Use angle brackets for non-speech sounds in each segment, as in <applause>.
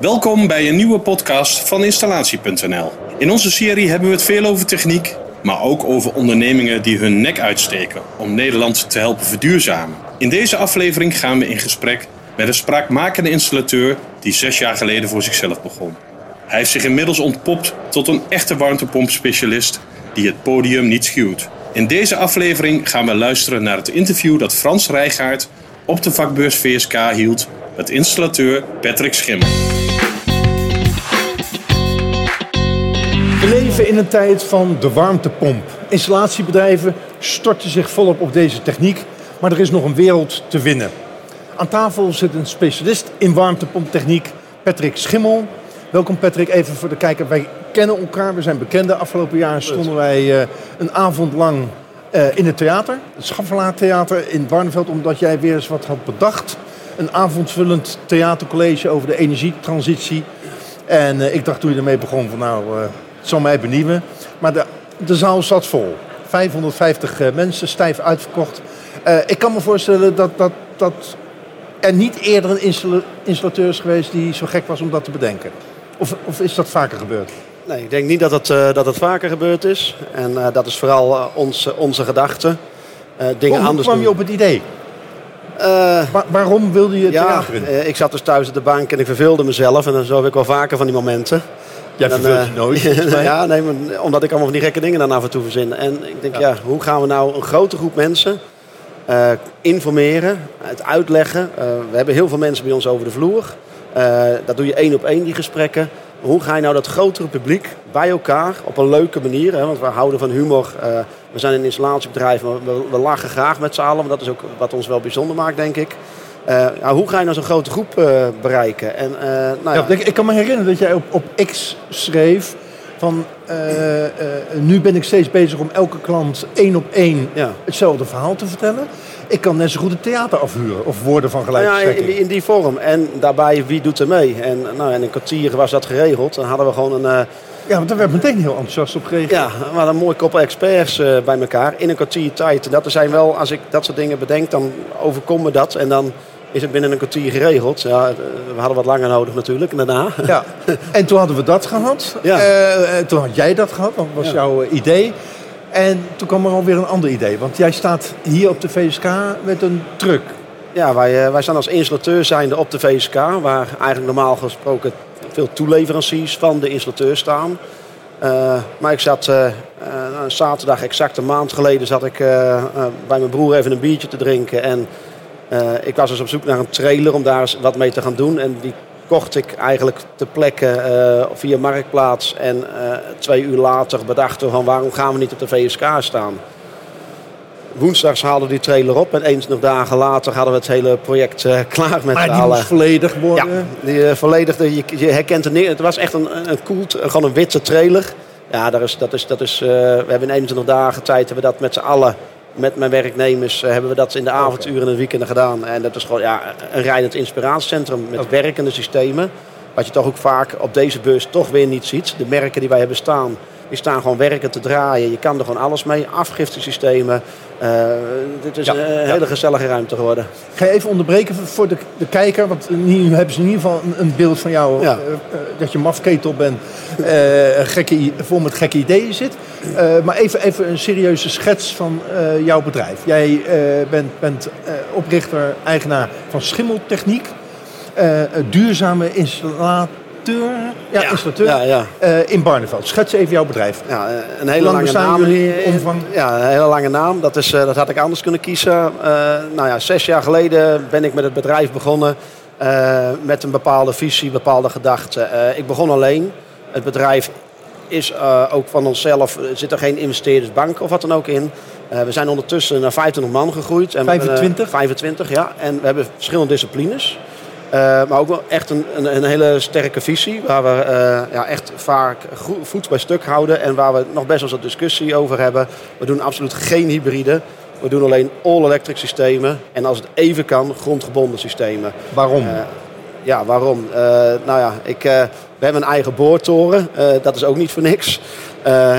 Welkom bij een nieuwe podcast van Installatie.nl. In onze serie hebben we het veel over techniek, maar ook over ondernemingen die hun nek uitsteken om Nederland te helpen verduurzamen. In deze aflevering gaan we in gesprek met een spraakmakende installateur die zes jaar geleden voor zichzelf begon. Hij heeft zich inmiddels ontpopt tot een echte warmtepompspecialist die het podium niet schuwt. In deze aflevering gaan we luisteren naar het interview dat Frans Rijgaard op de vakbeurs VSK hield met installateur Patrick Schimmel. Leven in een tijd van de warmtepomp. Installatiebedrijven storten zich volop op deze techniek, maar er is nog een wereld te winnen. Aan tafel zit een specialist in warmtepomptechniek, Patrick Schimmel. Welkom Patrick, even voor de kijker. Wij kennen elkaar, we zijn bekenden. Afgelopen jaar stonden wij uh, een avond lang uh, in het theater, het Schaffelaar Theater in Barneveld, omdat jij weer eens wat had bedacht. Een avondvullend theatercollege over de energietransitie. En uh, ik dacht toen je ermee begon van nou, het zal mij benieuwen. Maar de, de zaal zat vol. 550 mensen, stijf uitverkocht. ik kan me voorstellen dat, dat, dat er niet eerder een installateur is geweest die zo gek was om dat te bedenken. Of, of is dat vaker gebeurd? Nee, ik denk niet dat het, uh, dat het vaker gebeurd is. En uh, dat is vooral ons, onze gedachte. dingen Hoe anders kwam je op het idee? Waar, waarom wilde je het ja, theater in? ik zat dus thuis op de bank en ik verveelde mezelf. En dan zo heb ik wel vaker van die momenten. Jij dan, verveelt je nooit? <laughs> ja, nee, maar, omdat ik allemaal van die gekke dingen dan af en toe verzin. En ik denk, ja. ja, hoe gaan we nou een grote groep mensen uh, informeren, het uitleggen. Uh, we hebben heel veel mensen bij ons over de vloer. Uh, dat doe je één op één, die gesprekken. Hoe ga je nou dat grotere publiek bij elkaar op een leuke manier? Hè, want we houden van humor. we zijn een installatiebedrijf, maar we, we lachen graag met z'n allen. Want dat is ook wat ons wel bijzonder maakt, denk ik. Ja, hoe ga je nou zo'n grote groep bereiken? En, nou ja. ik kan me herinneren dat jij op, op X schreef van nu ben ik steeds bezig om elke klant één op één ja. hetzelfde verhaal te vertellen. Ik kan net zo goed het theater afhuren of woorden van gelijke nou ja, in die, in, die, vorm. En daarbij, wie doet er mee? En nou, in een kwartier was dat geregeld. Dan hadden we gewoon een... Ja, want daar werd meteen heel enthousiast op gereageerd. Ja, we hadden een mooi koppel experts bij elkaar in een kwartier tijd. Dat er zijn wel, als ik dat soort dingen bedenk, dan overkomen me dat. En dan is het binnen een kwartier geregeld. Ja, we hadden wat langer nodig natuurlijk, daarna. Ja. <laughs> En toen hadden we dat gehad. Ja. Uh, toen had jij dat gehad, dat was ja. jouw idee. En toen kwam er alweer een ander idee. Want jij staat hier op de VSK met een truck. Ja, wij, uh, wij staan als installateur zijnde op de VSK. Waar eigenlijk normaal gesproken veel toeleveranciers van de installateur staan. Uh, maar ik zat zaterdag, exact een maand geleden, zat ik bij mijn broer even een biertje te drinken. En uh, ik was dus op zoek naar een trailer om daar eens wat mee te gaan doen. En die kocht ik eigenlijk ter plekke uh, via Marktplaats. En uh, twee uur later bedachten we van waarom gaan we niet op de VSK staan. Woensdags haalden we die trailer op en eens nog dagen later hadden we het hele project <laughs> klaar met maar die alle... moest volledig worden? Ja, die volledig, je, je herkent het niet. Het was echt een, een koelt, gewoon een witte trailer. Ja, dat is, dat is, dat is, we hebben in 21 dagen tijd hebben we dat met z'n allen met mijn werknemers eh, hebben we dat in de avonduren en de weekenden gedaan. En dat is gewoon ja, een rijdend inspiratiecentrum met werkende systemen. Wat je toch ook vaak op deze beurs toch weer niet ziet. De merken die wij hebben staan, die staan gewoon werken te draaien. Je kan er gewoon alles mee. Afgiftesystemen. Uh, dit is ja, een hele gezellige ruimte geworden. Ga je even onderbreken voor de, de kijker? Want nu hebben ze in ieder geval een, een beeld van jou. Ja. Uh, dat je mafketel bent. gekke, vol met gekke ideeën zit. maar even, even een serieuze schets van jouw bedrijf. Jij bent, bent oprichter, eigenaar van Schimmeltechniek. duurzame installatie ja, installateur ja, ja. Uh, in Barneveld. Schets even jouw bedrijf. Ja, eh, een hele lange naam. Jullie omvang? Ja, een hele lange naam. Dat, is, dat had ik anders kunnen kiezen. Nou ja, zes jaar geleden ben ik met het bedrijf begonnen. met een bepaalde visie, bepaalde gedachten. ik begon alleen. Het bedrijf is ook van onszelf, er zit er geen investeerdersbank of wat dan ook in. we zijn ondertussen naar 25 man gegroeid. En 25? 25, ja. En we hebben verschillende disciplines. Uh, maar ook wel echt een, een, een, hele sterke visie. Waar we uh, ja, echt vaak voet bij stuk houden. En waar we nog best wel wat discussie over hebben. We doen absoluut geen hybride. We doen alleen all-electric systemen. En als het even kan, grondgebonden systemen. Waarom? Uh, ja, waarom? nou ja, ik, we hebben een eigen boortoren. dat is ook niet voor niks.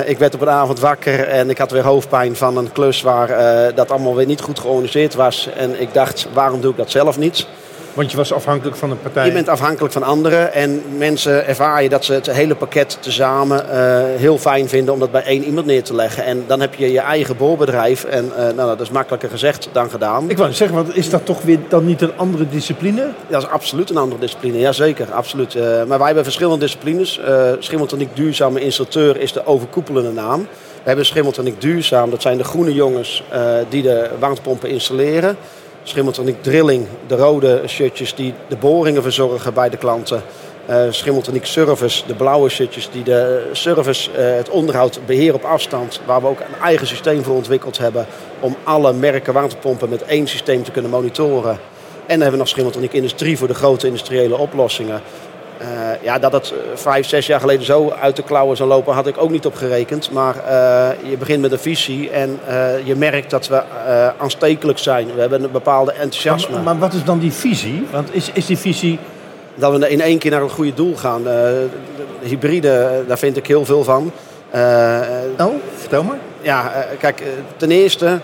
ik werd op een avond wakker en ik had weer hoofdpijn van een klus waar dat allemaal weer niet goed georganiseerd was. En ik dacht, waarom doe ik dat zelf niet? Want je was afhankelijk van een partij. Je bent afhankelijk van anderen en mensen ervaren dat ze het hele pakket tezamen uh, heel fijn vinden om dat bij één iemand neer te leggen. En dan heb je je eigen boorbedrijf en uh, nou, dat is makkelijker gezegd dan gedaan. Ik wou zeggen, want is dat toch weer dan niet een andere discipline? Dat is absoluut een andere discipline, jazeker, absoluut. Uh, maar wij hebben verschillende disciplines. Uh, Schimmeltechniek Duurzame Installateur is de overkoepelende naam. We hebben Schimmeltechniek Duurzaam, dat zijn de groene jongens die de warmtepompen installeren. Schimmeltechniek Drilling, de rode shirtjes die de boringen verzorgen bij de klanten. Uh, Schimmeltechniek Service, de blauwe shirtjes die de service, uh, het onderhoud, beheer op afstand. Waar we ook een eigen systeem voor ontwikkeld hebben om alle merken waterpompen met één systeem te kunnen monitoren. En dan hebben we nog Schimmeltechniek Industrie voor de grote industriële oplossingen. Uh, ja, dat het vijf, zes jaar geleden zo uit de klauwen zou lopen, had ik ook niet op gerekend. Maar uh, je begint met een visie en uh, je merkt dat we aanstekelijk zijn. We hebben een bepaalde enthousiasme. Maar, maar, wat is dan die visie? Want is, is die visie... Dat we in één keer naar een goede doel gaan. de hybride, daar vind ik heel veel van. oh, vertel maar. Ja, kijk, ten eerste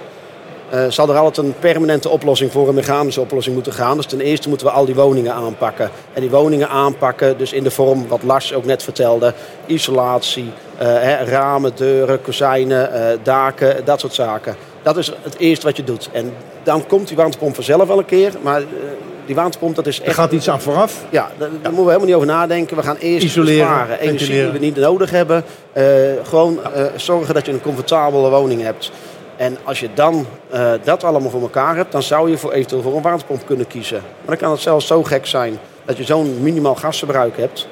uh, zal er altijd een permanente oplossing voor een mechanische oplossing moeten gaan. Dus ten eerste moeten we al die woningen aanpakken. En die woningen aanpakken, dus in de vorm wat Lars ook net vertelde: isolatie, uh, hè, ramen, deuren, kozijnen, uh, daken, dat soort zaken. Dat is het eerste wat je doet. En dan komt die warmtepomp vanzelf wel een keer. Maar die warmtepomp, dat is echt... Er gaat iets aan vooraf? Ja, daar, moeten we helemaal niet over nadenken. We gaan eerst Isoleren, besparen. Energie die we niet nodig hebben. gewoon zorgen dat je een comfortabele woning hebt. En als je dan uh, dat allemaal voor elkaar hebt, dan zou je voor, eventueel voor een waterpomp kunnen kiezen. Maar dan kan het zelfs zo gek zijn dat je zo'n minimaal gasverbruik hebt.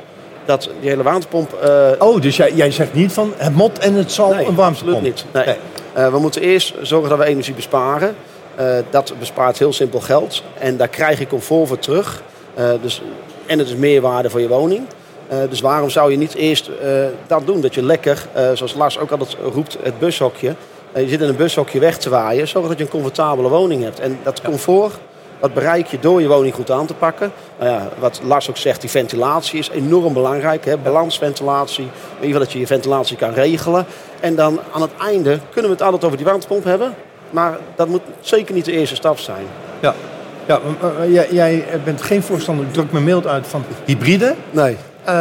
Dat die hele waterpomp. Uh... Oh, dus jij, jij zegt niet van het mot en het zal nee, een warmtepomp? Absoluut niet. Nee. nee. Uh, we moeten eerst zorgen dat we energie besparen. dat bespaart heel simpel geld. En daar krijg je comfort voor terug. dus, en het is meerwaarde voor je woning. dus waarom zou je niet eerst dat doen? Dat je lekker, zoals Lars ook altijd roept, het bushokje je zit in een bushokje weg te waaien. Zorg dat je een comfortabele woning hebt. En dat comfort, dat bereik je door je woning goed aan te pakken. Nou ja, wat Lars ook zegt, die ventilatie is enorm belangrijk. Hè? Balansventilatie, in ieder geval dat je je ventilatie kan regelen. En dan aan het einde kunnen we het altijd over die warmtepomp hebben. Maar dat moet zeker niet de eerste stap zijn. Ja, ja jij, jij bent geen voorstander, ik druk me mild uit, van hybride. Nee. Uh,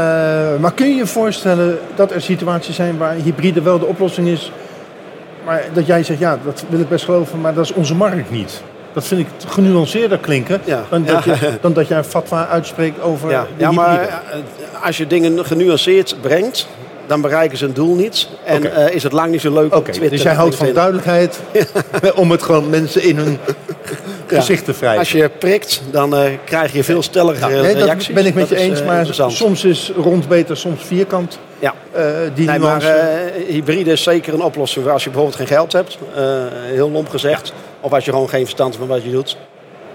maar kun je je voorstellen dat er situaties zijn waar hybride wel de oplossing is maar dat jij zegt, ja, dat wil ik best geloven, maar dat is onze markt niet. Dat vind ik genuanceerder klinken ja. dan, dat ja. je, <laughs> dan dat jij een fatwa uitspreekt over ja. Ja, maar als je dingen genuanceerd brengt, dan bereiken ze een doel niet. En okay. uh, is het lang niet zo leuk okay. Twitter. Dus jij houdt van duidelijkheid <laughs> om het gewoon mensen in hun gezicht te wrijven. Als je prikt, dan uh, krijg je veel stelligere ja, nee, reacties. Dat ben ik met dat je eens, maar soms is rond beter, soms vierkant. Ja. Uh, die nee, maar hybride is zeker een oplossing voor als je bijvoorbeeld geen geld hebt. heel lomp gezegd. Ja. Of als je gewoon geen verstand van wat je doet.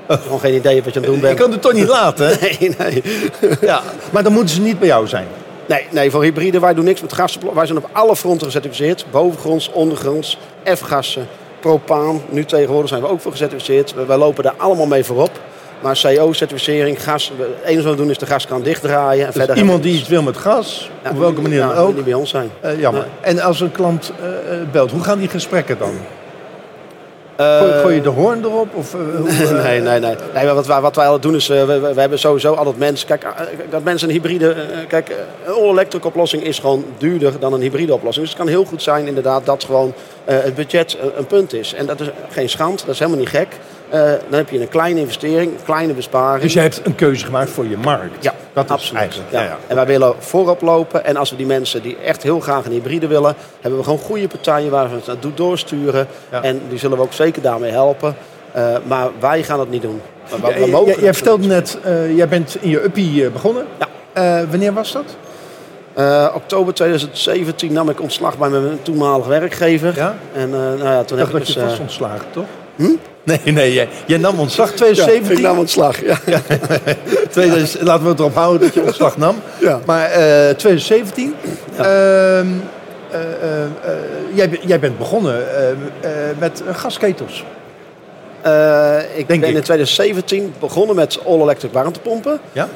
Gewoon geen idee wat je aan het doen bent. Je kan het toch niet laten, hè? <laughs> Nee, nee. <laughs> ja, maar dan moeten ze niet bij jou zijn. Nee, nee, voor hybride, wij doen niks met gas. Wij zijn op alle fronten gecertificeerd. Bovengronds, ondergronds, F-gassen, propaan. Nu tegenwoordig zijn we ook voor gecertificeerd. Wij lopen daar allemaal mee voorop. Maar CO-certificering, gas, het enige wat we doen is de gaskraan dichtdraaien. En dus verder iemand die iets wil met gas, ja, op welke manier dan ook. niet bij ons zijn. Uh, jammer. En als een klant uh, belt, hoe gaan die gesprekken dan? Uh, gooi, je de hoorn erop? Of, uh, <laughs> nee, nee, nee. nee wat, wij, wat wij altijd doen is, we, we, hebben sowieso altijd mensen... Kijk, dat mensen een hybride... kijk, een all-electric oplossing is gewoon duurder dan een hybride oplossing. Dus het kan heel goed zijn inderdaad dat gewoon het budget een punt is. En dat is geen schand, dat is helemaal niet gek. Uh, dan heb je een kleine investering, een kleine besparing. Dus je hebt een keuze gemaakt voor je markt. Ja, dat is absoluut. eigenlijk. Ja. Ja, ja. En wij willen voorop lopen. En als we die mensen die echt heel graag een hybride willen, hebben we gewoon goede partijen waar we het naartoe doorsturen. En die zullen we ook zeker daarmee helpen. Uh, maar wij gaan het niet doen. Maar we mogen jij, vertelde net, uh, jij bent in je uppie begonnen. Ja. Wanneer was dat? Uh, oktober 2017 nam ik ontslag bij mijn toenmalige werkgever. Ja? En uh, nou ja, toen Ik heb ik dat je dus, was uh, ontslagen, toch? Hm? <laughs> Nee, nee, jij, jij nam ontslag ja, 2017. ik nam ontslag. Ja. <laughs> 2000, <laughs> laten we het erop houden dat je ontslag nam. Ja. Maar uh, 2017, Ja. ehm, uh, jij, be- jij bent begonnen met gasketels. Ik Denk ben ik. in 2017 begonnen met all-electric warmtepompen. Ja?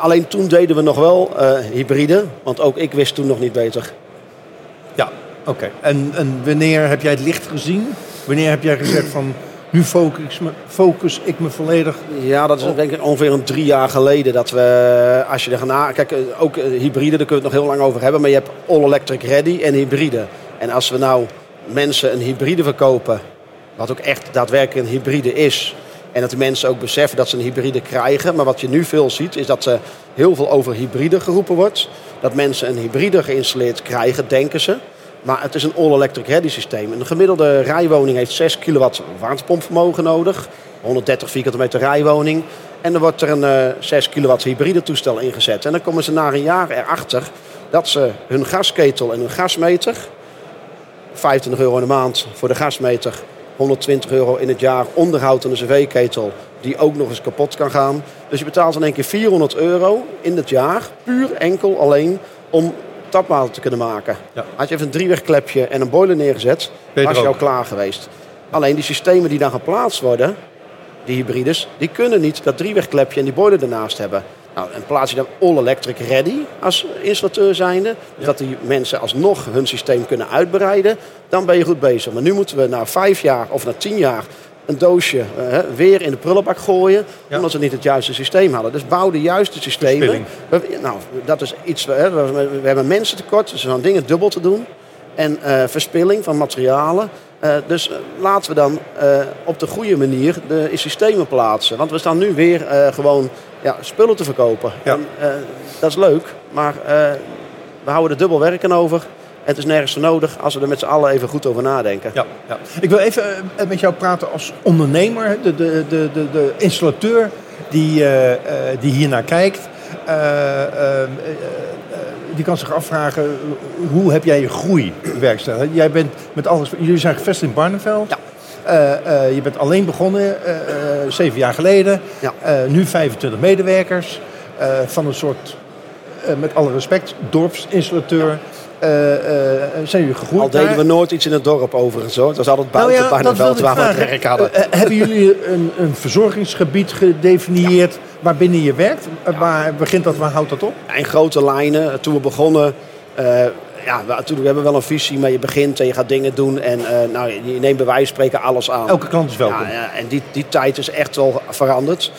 Alleen toen deden we nog wel hybride, want ook ik wist toen nog niet beter. Ja, oké. En, en wanneer heb jij het licht gezien? Wanneer heb jij gezegd van Nu focus, me, focus ik me volledig. Ja, dat is denk ik ongeveer een drie jaar geleden dat we, als je er gaan Kijk, ook hybride, daar kunnen we het nog heel lang over hebben. Maar je hebt all-electric ready en hybride. En als we nou mensen een hybride verkopen, wat ook echt daadwerkelijk een hybride is. En dat de mensen ook beseffen dat ze een hybride krijgen. Maar wat je nu veel ziet, is dat er heel veel over hybride geroepen wordt. Dat mensen een hybride geïnstalleerd krijgen, denken ze. Maar het is een all-electric ready systeem. Een gemiddelde rijwoning heeft 6 kilowatt warmtepompvermogen nodig. 130 vierkante meter rijwoning. En dan wordt er een uh, 6 kilowatt hybride toestel ingezet. En dan komen ze na een jaar erachter dat ze hun gasketel en hun gasmeter... 25 euro in de maand voor de gasmeter 120 euro in het jaar onderhoud aan de cv-ketel die ook nog eens kapot kan gaan. Dus je betaalt in één keer 400 euro in het jaar, puur enkel alleen om tapwater te kunnen maken. Ja. Had je even een driewegklepje en een boiler neergezet, was je al klaar geweest. Alleen die systemen die dan geplaatst worden, die hybrides, die kunnen niet dat driewegklepje en die boiler ernaast hebben. Nou, en plaats je dan all electric ready als installateur zijnde, dat die mensen alsnog hun systeem kunnen uitbreiden, dan ben je goed bezig. Maar nu moeten we na vijf jaar of na tien jaar een doosje uh, weer in de prullenbak gooien. Omdat ze niet het juiste systeem hadden. Dus bouw de juiste systemen. We, nou, dat is iets. we, we, hebben mensen tekort. Dus we zijn dingen dubbel te doen. En uh, verspilling van materialen. Uh, dus laten we dan op de goede manier de systemen plaatsen. Want we staan nu weer gewoon ja, spullen te verkopen. Ja. En, dat is leuk. Maar we houden er dubbel werken over het is nergens voor nodig als we er met z'n allen even goed over nadenken. Ja, ja. Ik wil even eh, met jou praten als ondernemer, de, de, de, de, de installateur die, uh, die hiernaar kijkt. Uh, die kan zich afvragen, hoe heb jij je groei bewerkstelligd? Jij bent met alles, jullie zijn gevestigd in Barneveld. Ja. Je bent alleen begonnen, zeven jaar geleden. Ja. nu 25 medewerkers. van een soort, met alle respect, dorpsinstallateur. Uh, uh, zijn jullie gegroeid? Al deden we nooit iets in het dorp overigens hoor. Het was altijd buiten nou ja, Barneveld waar we het werk hadden. Uh, hebben jullie een, een, verzorgingsgebied gedefinieerd ja. waarbinnen je werkt? Ja. Waar begint dat, waar houdt dat op? In grote lijnen, toen we begonnen... ja, we, we hebben wel een visie, maar je begint en je gaat dingen doen. En nou, je neemt bij wijze van spreken alles aan. Elke klant is welkom. Ja, en die, die tijd is echt wel veranderd.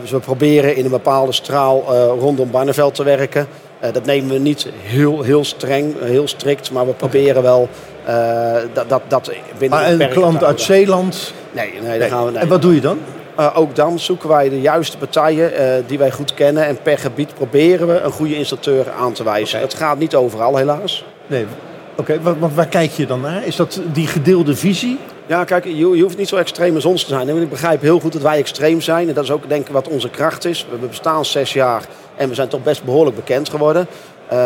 Dus we proberen in een bepaalde straal rondom Barneveld te werken. Uh, dat nemen we niet heel, heel streng, heel strikt, maar we proberen wel dat, dat, dat binnen Maar een klant uit Zeeland? Nee, nee, nee. gaan we nee. En wat doe je dan? Uh, ook dan zoeken wij de juiste partijen die wij goed kennen. En per gebied proberen we een goede installateur aan te wijzen. Okay. Dat gaat niet overal helaas. Nee, oké. Okay. Waar kijk je dan naar? Is dat die gedeelde visie? Ja, kijk, je, je, hoeft niet zo extreem als ons te zijn. Ik begrijp heel goed dat wij extreem zijn. En dat is ook denk ik wat onze kracht is. We bestaan zes jaar en we zijn toch best behoorlijk bekend geworden. Uh,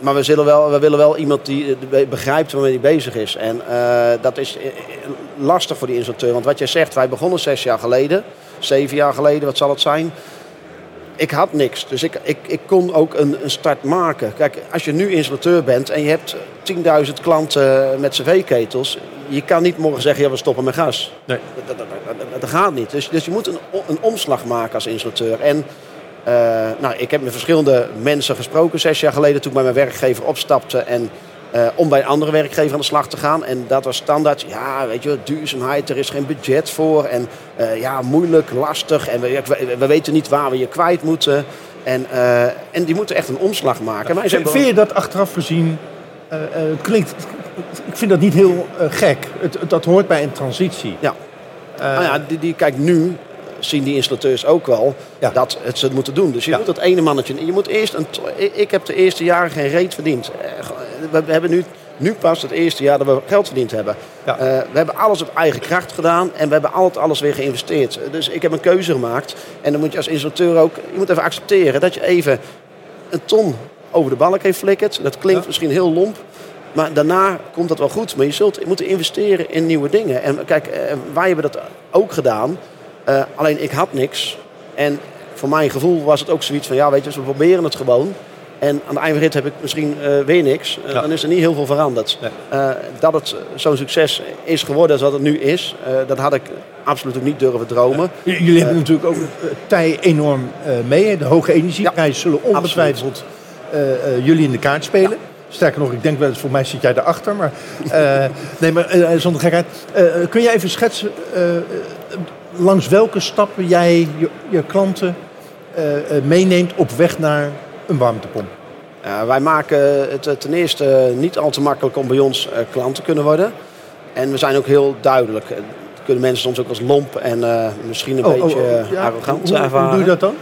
maar we, zullen wel, we willen wel iemand die begrijpt waarmee hij bezig is. En uh, dat is eh, lastig voor die installateur. Want wat jij zegt, wij begonnen zes jaar geleden. Zeven jaar geleden, wat zal het zijn? Ik had niks. Dus ik, ik, ik kon ook een, een start maken. Kijk, als je nu installateur bent en je hebt 10.000 klanten met cv-ketels... je kan niet morgen zeggen, ja, we stoppen met gas. Nee. Dat, dat, dat, dat, gaat niet. Dus, dus je moet een, een omslag maken als installateur. En uh, nou, ik heb met verschillende mensen gesproken zes jaar geleden... toen ik bij mijn werkgever opstapte... En, uh, om bij een andere werkgever aan de slag te gaan. En dat was standaard, ja, weet je, duurzaamheid, er is geen budget voor. En uh, ja, moeilijk, lastig. En we, we, we, weten niet waar we je kwijt moeten. En, uh, en die moeten echt een omslag maken. Maar Vind je dat achteraf gezien, klinkt, ik vind dat niet heel gek. Het, dat hoort bij een transitie. Ja. nou ja, die, die kijkt nu zien die installateurs ook wel ja. dat het ze het moeten doen. Dus je moet dat ene mannetje. Je moet eerst een, ik heb de eerste jaren geen reet verdiend we hebben nu, nu pas het eerste jaar dat we geld verdiend hebben. Ja. Uh, we hebben alles op eigen kracht gedaan en we hebben altijd alles weer geïnvesteerd. Dus ik heb een keuze gemaakt. En dan moet je als installateur ook, je moet even accepteren dat je even een ton over de balk heeft flikkerd. Dat klinkt misschien heel lomp. Maar daarna komt dat wel goed. Maar je zult moeten investeren in nieuwe dingen. En kijk, eh, wij hebben dat ook gedaan. Uh, alleen ik had niks. En voor mijn gevoel was het ook zoiets van... ja, weet je, we proberen het gewoon. En aan de eindrit heb ik misschien uh, weer niks. Uh, Dan is er niet heel veel veranderd. Uh, dat het zo'n succes is geworden zoals het nu is, dat had ik absoluut ook niet durven dromen. Jullie hebben natuurlijk ook tij enorm mee. De hoge energieprijzen zullen ongetwijfeld jullie in de kaart spelen. Sterker nog, ik denk wel eens, voor mij zit jij erachter. Maar, uh, <laughs> nee, maar uh, zonder gekheid. Uh, kun jij even schetsen langs welke stappen jij je, je klanten meeneemt op weg naar een warmtepomp? wij maken het ten eerste niet al te makkelijk om bij ons klant te kunnen worden. En we zijn ook heel duidelijk. kunnen mensen soms ook als lomp en misschien een oh, beetje oh, oh, ja. arrogant hoe, ervaren. Hoe doe je dat dan?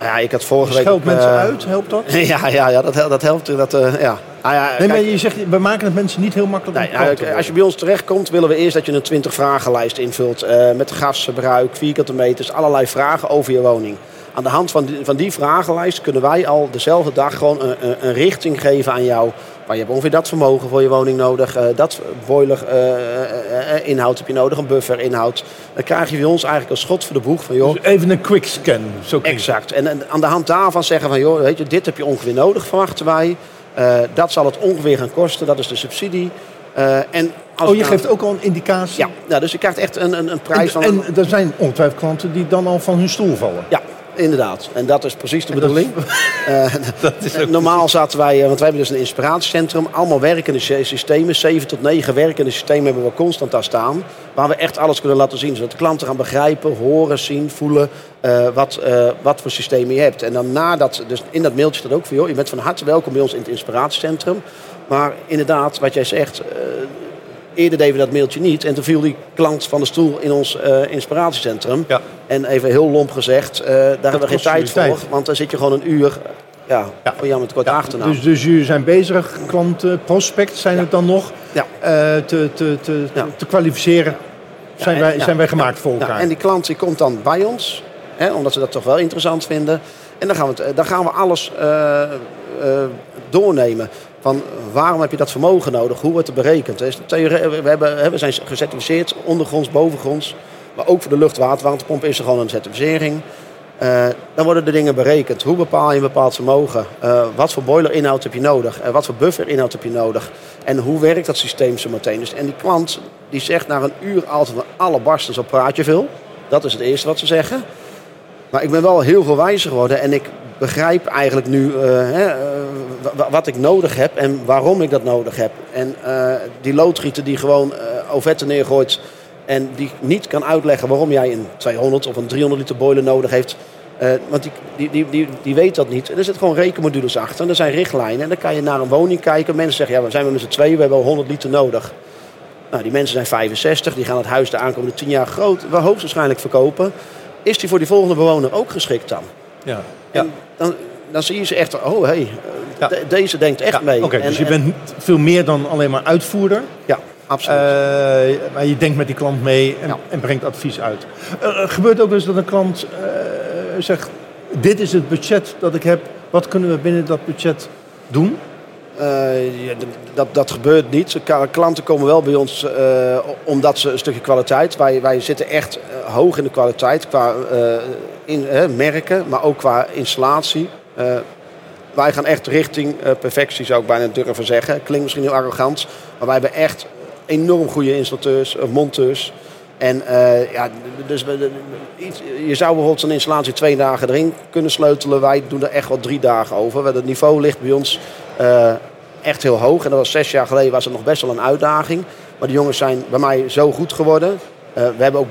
Ja, ik had vorige week... Scheld mensen uit, helpt dat? <laughs> ja, ja, ja dat, dat helpt. Dat, ja. Ah, ja, nee, maar je zegt, we maken het mensen niet heel makkelijk nee, ja, Als je bij ons terechtkomt, willen we eerst dat je een 20 vragenlijst invult. Uh, met gasverbruik, vierkante meters, allerlei vragen over je woning. Aan de hand van die, van die vragenlijst kunnen wij al dezelfde dag gewoon een, een, een richting geven aan jou. Maar je hebt ongeveer dat vermogen voor je woning nodig. Uh, dat boiler uh, inhoud heb je nodig, een buffer inhoud. Dan krijg je bij ons eigenlijk een schot voor de boeg. Van, joh, dus even een quick scan. Zo exact. En, en, aan de hand daarvan zeggen van, joh, weet je, dit heb je ongeveer nodig, verwachten wij. dat zal het ongeveer gaan kosten, dat is de subsidie. en oh, je geeft ook al een indicatie? Ja, ja dus je krijgt echt een, een, een prijs en, van... En er zijn ongetwijfeld klanten die dan al van hun stoel vallen? Ja, Inderdaad, en dat is precies de bedoeling. Dat is, uh, <laughs> normaal zaten wij, want wij hebben dus een inspiratiecentrum, allemaal werkende systemen, zeven tot negen werkende systemen hebben we constant daar staan, waar we echt alles kunnen laten zien, zodat de klanten gaan begrijpen, horen, zien, voelen uh, wat, uh, wat voor systemen je hebt. En dan nadat, dus in dat mailtje staat ook van, joh, je bent van harte welkom bij ons in het inspiratiecentrum, maar inderdaad, wat jij zegt, Eerder deden we dat mailtje niet. En toen viel die klant van de stoel in ons uh, inspiratiecentrum. Ja. En even heel lomp gezegd, uh, daar hebben we geen tijd voor. Want dan zit je gewoon een uur ja, ja. voor jou met kort ja, achternaam. Dus, dus jullie zijn bezig, klanten, prospect zijn het dan nog, ja. uh, te, te, te, te kwalificeren. Zijn, en, wij, zijn wij gemaakt voor elkaar. en die klant die komt dan bij ons, hè, omdat ze dat toch wel interessant vinden. En dan gaan we, dan gaan we alles doornemen. Van waarom heb je dat vermogen nodig? Hoe wordt het berekend? We, zijn gecertificeerd, ondergronds, bovengronds. Maar ook voor de luchtwaterwarmtepomp is er gewoon een certificering. Uh, dan worden de dingen berekend. Hoe bepaal je een bepaald vermogen? Uh, wat voor boilerinhoud heb je nodig? Uh, wat voor bufferinhoud heb je nodig? En hoe werkt dat systeem zo meteen? Dus, en die klant die zegt na een uur altijd van alle barsten, zo praat je veel. Dat is het eerste wat ze zeggen. Maar ik ben wel heel veel wijzer geworden en ik begrijp eigenlijk nu hè, wat ik nodig heb en waarom ik dat nodig heb. En uh, die loodgieter die gewoon uh, ovetten neergooit en die niet kan uitleggen waarom jij een 200 of een 300 liter boiler nodig heeft. Uh, want die, die, die, die, die weet dat niet. En er zitten gewoon rekenmodules achter. En er zijn richtlijnen. En dan kan je naar een woning kijken. Mensen zeggen, ja, we zijn met z'n tweeën, we hebben al 100 liter nodig. Nou, die mensen zijn 65, die gaan het huis de aankomende 10 jaar groot, hoogstwaarschijnlijk verkopen. Is die voor die volgende bewoner ook geschikt dan? Ja. En dan, dan zie je ze echt, oh hé, hey, deze denkt echt mee. Oké, dus je bent veel meer dan alleen maar uitvoerder. Ja, absoluut. Uh, maar je denkt met die klant mee en, en brengt advies uit. Uh, gebeurt ook eens dat een klant uh, zegt, dit is het budget dat ik heb. Wat kunnen we binnen dat budget doen? Ja, dat, dat gebeurt niet. Klanten komen wel bij ons omdat ze een stukje kwaliteit. Wij, wij zitten echt hoog in de kwaliteit qua in, merken, maar ook qua installatie. Wij gaan echt richting perfectie, zou ik bijna durven zeggen. Klinkt misschien heel arrogant, maar wij hebben echt enorm goede installateurs, monteurs. En ja, dus je zou bijvoorbeeld zo'n installatie twee dagen erin kunnen sleutelen. Wij doen er echt wel drie dagen over. Het niveau ligt bij ons echt heel hoog. En dat was zes jaar geleden was het nog best wel een uitdaging. Maar de jongens zijn bij mij zo goed geworden. we hebben ook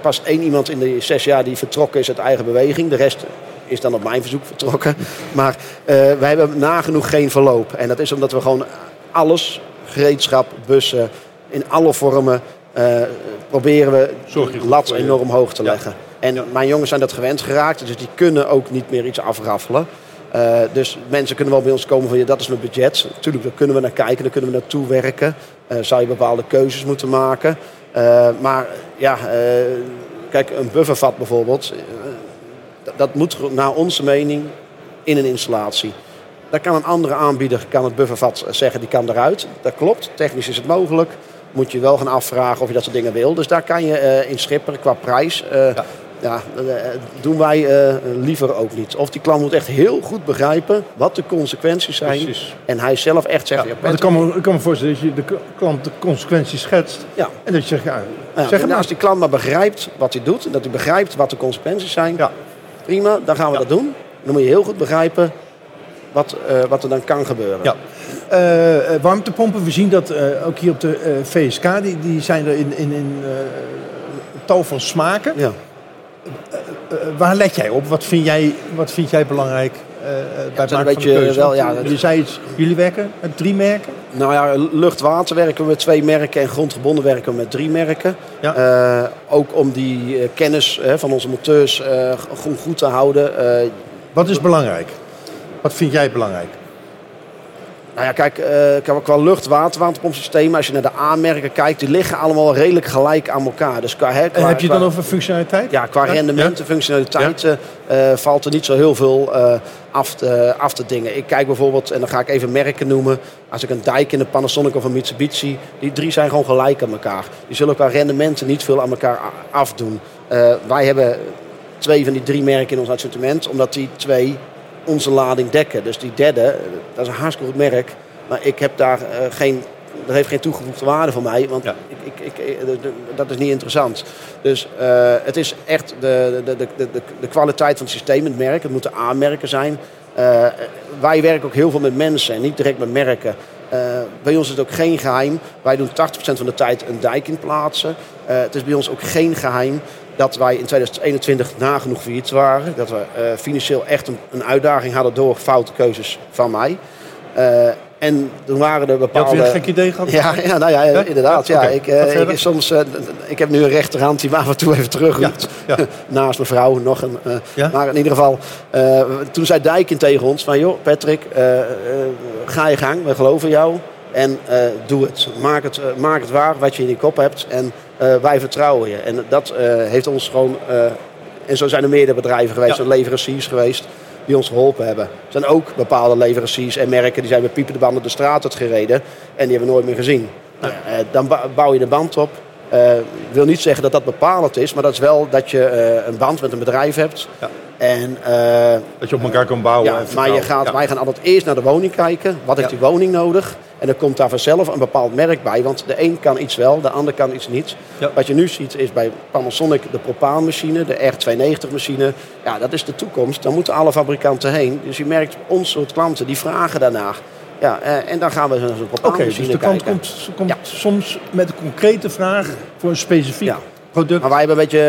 pas één iemand in de zes jaar die vertrokken is uit eigen beweging. De rest is dan op mijn verzoek vertrokken. <laughs> Maar wij hebben nagenoeg geen verloop. En dat is omdat we gewoon alles, gereedschap, bussen, in alle vormen uh, proberen we de lat enorm hoog te leggen. En mijn jongens zijn dat gewend geraakt, dus die kunnen ook niet meer iets afraffelen. Uh, dus mensen kunnen wel bij ons komen van ja, dat is mijn budget. Natuurlijk, daar kunnen we naar kijken, daar kunnen we naartoe werken. Uh, zou je bepaalde keuzes moeten maken. Uh, maar ja, kijk, een buffervat bijvoorbeeld dat moet naar onze mening in een installatie. Daar kan een andere aanbieder, kan het buffervat zeggen, die kan eruit. Dat klopt, technisch is het mogelijk. Moet je wel gaan afvragen of je dat soort dingen wil. Dus daar kan je uh, in schipperen qua prijs. Uh, ja. ja uh, doen wij liever ook niet. Of die klant moet echt heel goed begrijpen wat de consequenties zijn. Precies. En hij zelf echt zegt... Ja, ja ik, kan me, ik kan me voorstellen dat je de klant de consequenties schetst. Ja. En dat je zegt, ja, zeg maar. Als die klant maar begrijpt wat hij doet. En dat hij begrijpt wat de consequenties zijn. Ja prima, dan gaan we dat doen. Dan moet je heel goed begrijpen wat, eh, wat er dan kan gebeuren. Ja. Eh, eh, warmtepompen, we zien dat eh, ook hier op de eh, VSK, die, die zijn er in, in, in eh, tal van smaken. Ja. Eh, waar let jij op? Wat vind jij, wat vind jij belangrijk bij maken van de keuze? wel, ja, dat- Je zei iets, jullie werken met drie merken? Nou ja, lucht-water werken we met twee merken en grondgebonden werken we met drie merken. Ja. Eh, ook om die eh, kennis van onze monteurs eh, goed, goed te houden. Eh, Wat is belangrijk? Wat vind jij belangrijk? Nou ja, kijk, eh, qua- qua lucht-waterwarmtepompsystemen, als je naar de A-merken kijkt, die liggen allemaal redelijk gelijk aan elkaar. Dus qua, hè, En qua- heb je het qua- dan over functionaliteit? Ja, qua Ja? rendementen, functionaliteiten eh, valt er niet zo heel veel eh, af, te, af te dingen. Ik kijk bijvoorbeeld, en dan ga ik even merken noemen. Als ik een Daikin, een Panasonic of een Mitsubishi, die drie zijn gewoon gelijk aan elkaar. Die zullen qua rendementen niet veel aan elkaar afdoen. Eh, wij hebben twee van die drie merken in ons assortiment, omdat die twee onze lading dekken. Dus die derde, dat is een hartstikke goed merk. Maar ik heb daar eh, geen, dat heeft geen toegevoegde waarde voor mij. Want Ja. ik, ik, ik, eh, dat is niet interessant. Dus eh, het is echt de, de, de, de, kwaliteit van het systeem, het merk. Het moeten aanmerken zijn. Wij werken ook heel veel met mensen en niet direct met merken. Bij ons is het ook geen geheim. Wij doen 80% van de tijd een dijk in plaatsen. Het is bij ons ook geen geheim dat wij in 2021 nagenoeg failliet waren. Dat we eh, financieel echt een, een uitdaging hadden door foute keuzes van mij. Eh, en toen waren er Je had bepaalde... weer een gek idee gehad? Ja, ja, nou ja, Ja? inderdaad. Ja, ik, eh, ik, soms, eh, ik heb nu een rechterhand die <laughs> af en toe even terugroept. Ja, ja. <laughs> Naast mijn vrouw nog een. eh, Ja? Maar in ieder geval, eh, toen zei Dijkin tegen ons van... joh, Patrick, eh, eh, ga je gang, we geloven jou. En eh, doe het. Maak, het. eh, maak het waar wat je in je kop hebt. En eh, wij vertrouwen je. En dat eh, heeft ons gewoon... eh, en zo zijn er meerdere bedrijven geweest, Ja. en leveranciers geweest... die ons geholpen hebben. Er zijn ook bepaalde leveranciers en merken... die zijn met piepende banden de straat uit gereden. En die hebben we nooit meer gezien. Eh, dan bouw je de band op. Eh, wil niet zeggen dat dat bepalend is, maar dat is wel dat je een band met een bedrijf hebt. Ja. En, Dat je op elkaar kan bouwen. ja, maar je gaat, Ja. wij gaan altijd eerst naar de woning kijken. Wat heeft Ja. die woning nodig? En dan komt daar vanzelf een bepaald merk bij. Want de een kan iets wel, de ander kan iets niet. Ja. Wat je nu ziet is bij Panasonic de propaanmachine, de R290 machine. Ja, dat is de toekomst. Daar moeten alle fabrikanten heen. Dus je merkt, ons soort klanten, die vragen daarnaar. Ja, eh, en dan gaan we naar zo'n Oké, propaanmachine dus de klant kijken. komt, komt Ja. soms met een concrete vraag voor een specifiek Ja. Product. Maar wij hebben een beetje,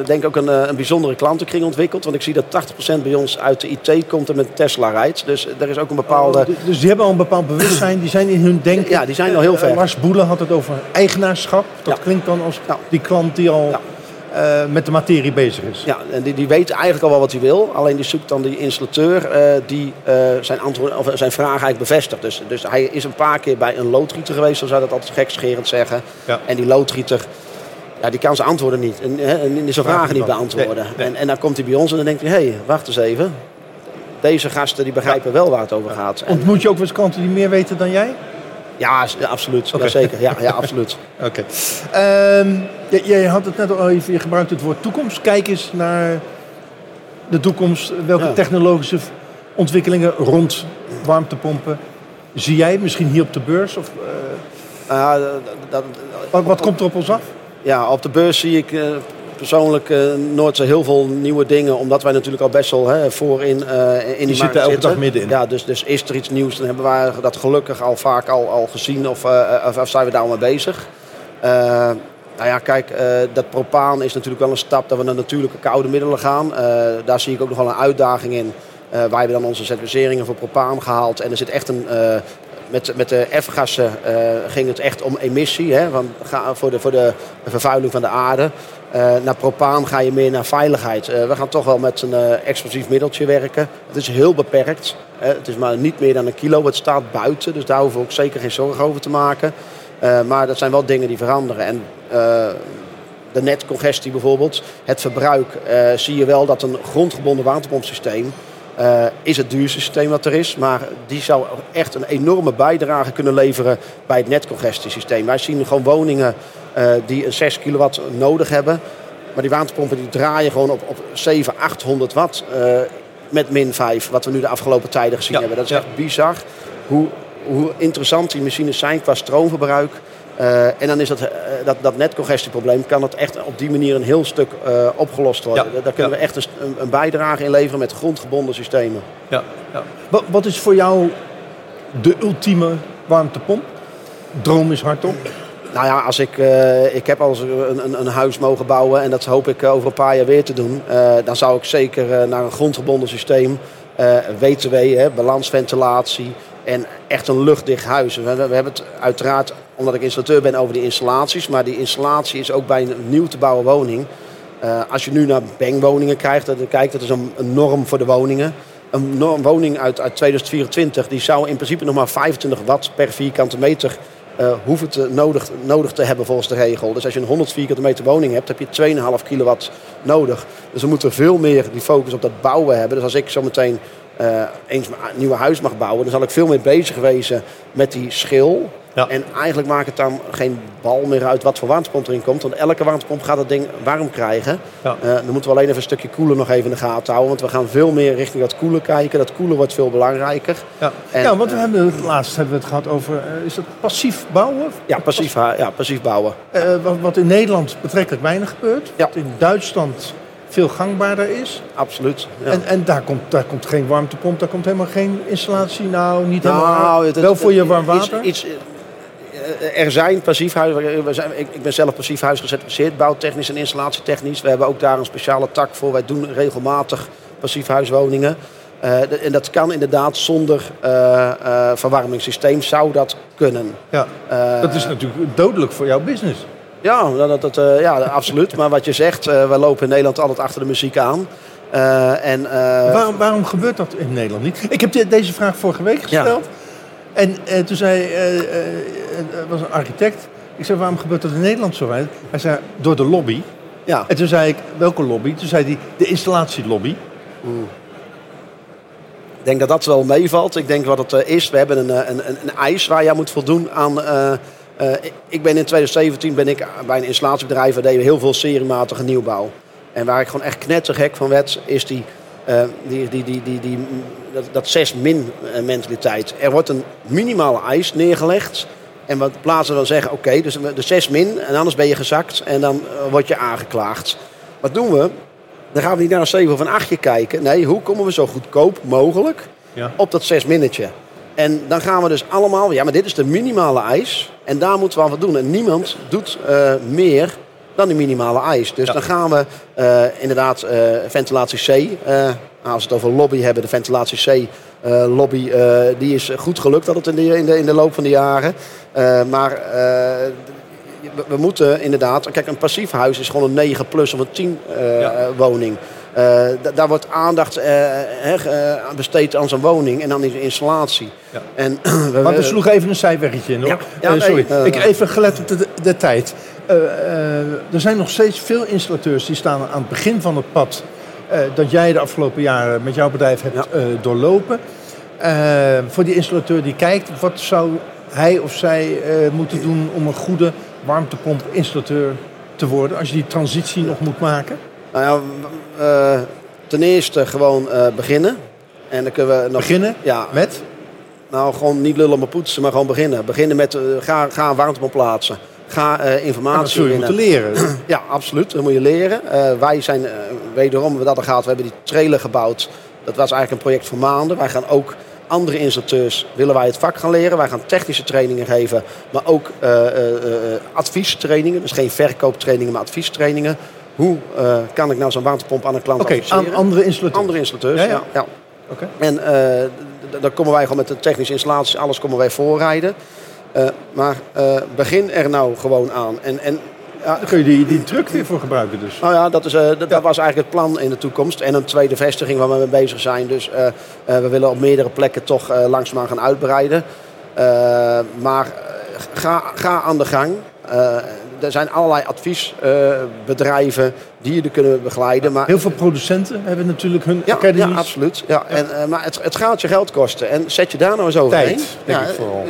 eh, denk ik, ook een, eh, een bijzondere klantenkring ontwikkeld. Want ik zie dat 80% bij ons uit de IT komt en met Tesla rijdt. Dus er is ook een bepaalde... Oh, dus die hebben al een bepaald bewustzijn, die zijn in hun denken. Ja, die zijn al heel Eh, ver. Lars Boelen had het over eigenaarschap. Dat Ja. klinkt dan als Ja. die klant die al Ja. eh, met de materie bezig is. Ja, en die, die weet eigenlijk al wel wat hij wil. Alleen die zoekt dan die installateur eh, die eh, zijn, antwoord, of zijn vraag eigenlijk bevestigt. Dus, dus hij is een paar keer bij een loodgieter geweest, zo zou dat altijd gekscherend zeggen. Ja. En die loodgieter, ja, die kan zijn antwoorden niet. En, hè, en zijn vragen niet beantwoorden. Nee, nee. En, en dan komt hij bij ons en dan denkt hij, hé, hey, wacht eens even. Deze gasten die begrijpen wel waar het over gaat. En, Ontmoet je ook wel eens klanten die meer weten dan jij? ja, absoluut. Ja, zeker. Ja, ja, absoluut. <laughs> Oké. Ehm, j- jij had het net al even, je gebruikt het woord toekomst. Kijk eens naar de toekomst. Welke Ja. technologische ontwikkelingen rond warmtepompen zie jij? Misschien hier op de beurs? Of, eh, Ah, dat- dat- wat, wat komt er op ons af? Ja, op de beurs zie ik eh, persoonlijk eh, nooit zo heel veel nieuwe dingen. Omdat wij natuurlijk al best wel hè, voor in, eh in die zitten markt elke zitten. dag middenin. Ja, dus, dus is er iets nieuws, dan hebben wij dat gelukkig al vaak al, al gezien of, of, of zijn we daar al mee bezig. Nou ja, kijk, dat propaan is natuurlijk wel een stap dat we naar natuurlijke koude middelen gaan. Daar zie ik ook nog wel een uitdaging in. Wij hebben dan onze certificeringen voor propaan gehaald. En er zit echt een... met, met de F-gassen eh, ging het echt om emissie. Hè, van, ga, voor, de, voor de vervuiling van de aarde. Eh, naar propaan ga je meer naar veiligheid. Eh, we gaan toch wel met een explosief middeltje werken. Het is heel beperkt. Het is maar niet meer dan een kilo. Het staat buiten. Dus daar hoeven we ook zeker geen zorgen over te maken. Maar dat zijn wel dingen die veranderen. En de netcongestie bijvoorbeeld, het verbruik, zie je wel dat een grondgebonden waterpompsysteem eh, is het duurste systeem wat er is. Maar die zou echt een enorme bijdrage kunnen leveren bij het netcongestiesysteem. Wij zien gewoon woningen eh, die een 6 kilowatt nodig hebben. Maar die waterpompen die draaien gewoon op, op 700, 800 watt eh, met min 5. Wat we nu de afgelopen tijden gezien Ja, hebben. Dat is echt bizar hoe, hoe interessant die machines zijn qua stroomverbruik. Eh, en dan is dat, eh, dat, dat netcongestieprobleem kan het echt op die manier een heel stuk eh, opgelost worden. Ja, Daar- Daar kunnen ja. we echt een, een bijdrage in leveren met grondgebonden systemen. Ja, Ja. Wat, wat is voor jou de ultieme warmtepomp? Droom is hardop. Nou ja, als ik, eh, ik heb al een, een, een huis mogen bouwen en dat hoop ik over een paar jaar weer te doen. Eh, dan zou ik zeker naar een grondgebonden systeem, eh WTW, hè, balansventilatie en echt een luchtdicht huis. We, hebben het uiteraard, omdat ik installateur ben, over die installaties. Maar die installatie is ook bij een nieuw te bouwen woning. Eh, als je nu naar bankwoningen kijkt, dan kijkt, dat is een, een norm voor de woningen. Een norm, woning uit, uit 2024 die zou in principe nog maar 25 watt per vierkante meter eh, hoeven te, nodig, nodig te hebben volgens de regel. Dus als je een 100 vierkante meter woning hebt, heb je 2,5 kilowatt nodig. Dus we moeten veel meer die focus op dat bouwen hebben. Dus als ik zo meteen eh, eens mijn nieuwe huis mag bouwen, dan zal ik veel meer bezig wezen met die schil. Ja. En eigenlijk maakt het dan geen bal meer uit wat voor warmtepomp erin komt. Want elke warmtepomp gaat het ding warm krijgen. Ja. Eh, dan moeten we alleen even een stukje koeler nog even in de gaten houden. Want we gaan veel meer richting dat koelen kijken. Dat koelen wordt veel belangrijker. Ja, En, ja want we eh, hebben het laatst hebben we het gehad over, is dat passief bouwen? Ja, passief, ja, passief bouwen. Eh, wat, wat in Nederland betrekkelijk weinig gebeurt. Ja. Wat in Duitsland veel gangbaarder is. Absoluut. Ja. En, en daar, komt, daar komt geen warmtepomp, daar komt helemaal geen installatie. Nou, niet helemaal. Nou, het- wel voor je warm water. Iets, eh, er zijn passiefhuizen. Ik ben zelf passiefhuis gecertificeerd, bouwtechnisch en installatietechnisch. We hebben ook daar een speciale tak voor. Wij doen regelmatig passiefhuiswoningen. Eh, en dat kan inderdaad zonder eh, verwarmingssysteem zou dat kunnen. ja. Dat is natuurlijk dodelijk voor jouw business. Ja, dat, dat, eh, ja, absoluut. Maar wat je zegt, eh, we lopen in Nederland altijd achter de muziek aan. Eh, en, waarom, waarom gebeurt dat in Nederland niet? Ik heb de- deze vraag vorige week gesteld. En toen zei, er was een architect. Ik zei, waarom gebeurt dat in Nederland zo weinig? Hij zei, door de lobby. ja. En toen zei ik, welke lobby? Toen zei hij, de installatielobby. Ik denk dat dat wel meevalt. Ik denk wat het is. We hebben een, een, een, een eis waar je aan moet voldoen aan. Eh, ik- ben in 2017 ben ik bij een installatiebedrijf. We deden heel veel seriematige nieuwbouw. En waar ik gewoon echt knettergek van werd, is die, eh, die, die, die, die, die, dat, dat 6-min eh, mentaliteit. Er wordt een minimale eis neergelegd. En wat plaatsen dan zeggen, oké, dus de 6 min en anders ben je gezakt en dan word je aangeklaagd. Wat doen we? Dan gaan we niet naar een 7 of een 8 kijken. Nee, hoe komen we zo goedkoop mogelijk Ja. op dat 6 minnetje? En dan gaan we dus allemaal, ja, maar dit is de minimale eis. En daar moeten we aan wat doen. En niemand doet eh, meer dan die minimale eis. Dus Ja. dan gaan we eh, inderdaad eh, ventilatie C. als we het over lobby hebben, de ventilatie C. lobby, die is goed gelukt dat het in de, in de, in de loop van de jaren. Maar we, we moeten inderdaad... Kijk, een passief huis is gewoon een 9 plus of een 10 eh, Ja. woning. Eh, da- daar wordt aandacht eh, eh, aan besteed aan zo'n woning en dan die installatie. Ja. En, <clears throat> Maar we sloegen even een zijweggetje in hoor. Ja, nee, sorry, ik even gelet op de, de tijd. Er zijn nog steeds veel installateurs die staan aan het begin van het pad... dat jij de afgelopen jaren met jouw bedrijf hebt doorlopen. Voor die installateur die kijkt, wat zou hij of zij moeten doen... om een goede warmtepomp-installateur te worden... als je die transitie nog moet maken? Nou ja, eh, ten eerste gewoon eh, beginnen. En dan kunnen we nog... Beginnen Ja, met... Nou, gewoon niet lullen maar poetsen, maar gewoon beginnen. Beginnen met, eh, ga, ga een warmtepomp plaatsen. Ga Ja, dat informatie je winnen. moeten leren. <clears throat> Ja, absoluut. Dat moet je leren. Wij zijn, wederom, we dat er gaat, we hebben die trailer gebouwd. Dat was eigenlijk een project voor maanden. Wij gaan ook andere installateurs, willen wij het vak gaan leren. Wij gaan technische trainingen geven, maar ook eh, eh, adviestrainingen. Dus geen verkooptrainingen, maar adviestrainingen. Hoe eh, kan ik nou zo'n warmtepomp aan een klant adviseren? aan andere installateurs. Andere installateurs, Ja, ja. En eh, dan komen wij gewoon met de technische installaties, alles komen wij voorrijden. Eh, maar begin er nou gewoon aan. En, en ja, Dan kun je die, die truck weer voor gebruiken dus. nou ja, dat, is, dat, dat was eigenlijk het plan in de toekomst. En een tweede vestiging waar we mee bezig zijn. Dus we willen op meerdere plekken toch langzaamaan gaan uitbreiden. Maar ga, ga aan de gang. Eh, er zijn allerlei adviesbedrijven die je er kunnen begeleiden. Maar Heel veel producenten hebben natuurlijk hun ja, academies. ja, absoluut. Ja. En, eh, maar het, het gaat je geld kosten. En zet je daar nou eens overheen. Tijd, denk ik vooral.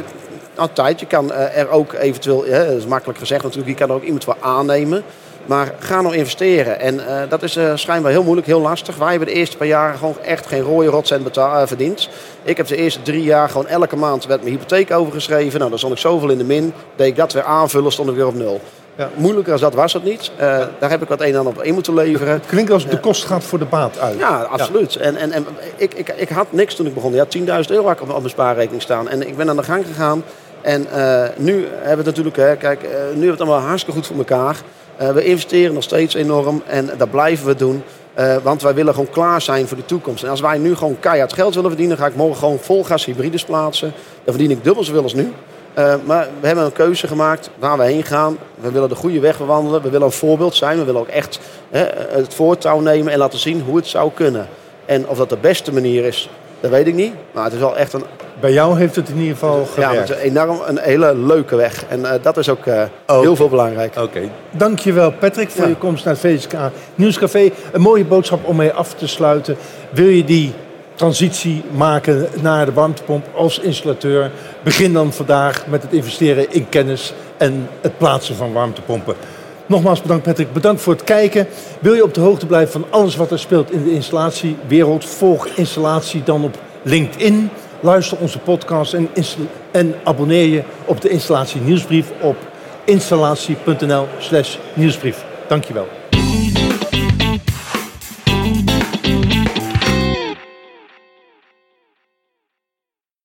Nou, tijd. Je kan eh, er ook eventueel, dat is makkelijk gezegd natuurlijk, je kan er ook iemand voor aannemen. Maar ga nou investeren. En eh, dat is eh, schijnbaar heel moeilijk, heel lastig. Wij hebben de eerste paar jaar gewoon echt geen rode rotcent betaal, eh, verdiend. Ik heb de eerste drie jaar gewoon elke maand werd mijn hypotheek overgeschreven. Nou, dan stond ik zoveel in de min. Deed ik dat weer aanvullen, stond ik weer op nul. Ja. Moeilijker als dat was het niet. Uh, daar heb ik wat een en ander op in moeten leveren. Het klinkt als de kost gaat voor de baat uit. Ja, absoluut. En, en, en ik, ik, ik had niks toen ik begon. Ja, 10.000 euro had ik op mijn spaarrekening staan. En ik ben aan de gang gegaan. En uh, nu hebben we het natuurlijk, hè, kijk, uh, nu hebben we het allemaal hartstikke goed voor elkaar. We investeren nog steeds enorm en dat blijven we doen. Uh, want wij willen gewoon klaar zijn voor de toekomst. En als wij nu gewoon keihard geld willen verdienen, ga ik morgen gewoon vol gas hybrides plaatsen. Dan verdien ik dubbel zoveel als nu. Uh, maar we hebben een keuze gemaakt waar we heen gaan. We willen de goede weg bewandelen. We willen een voorbeeld zijn. We willen ook echt het voortouw nemen en laten zien hoe het zou kunnen. En of dat de beste manier is, dat weet ik niet. Maar het is wel echt een bij jou heeft het in ieder geval gewerkt. Ja, het is enorm een hele leuke weg. En uh, dat is ook uh, heel veel belangrijk. Oké. Okay. Dankjewel Patrick voor ja. je komst naar het VSK Nieuwscafé. Een mooie boodschap om mee af te sluiten. Wil je die transitie maken naar de warmtepomp als installateur? Begin dan vandaag met het investeren in kennis en het plaatsen van warmtepompen. Nogmaals bedankt Patrick, bedankt voor het kijken. Wil je op de hoogte blijven van alles wat er speelt in de installatiewereld? Volg installatie dan op LinkedIn. Luister onze podcast en, en abonneer je op de installatie nieuwsbrief op installatie.nl slash nieuwsbrief. Dankjewel.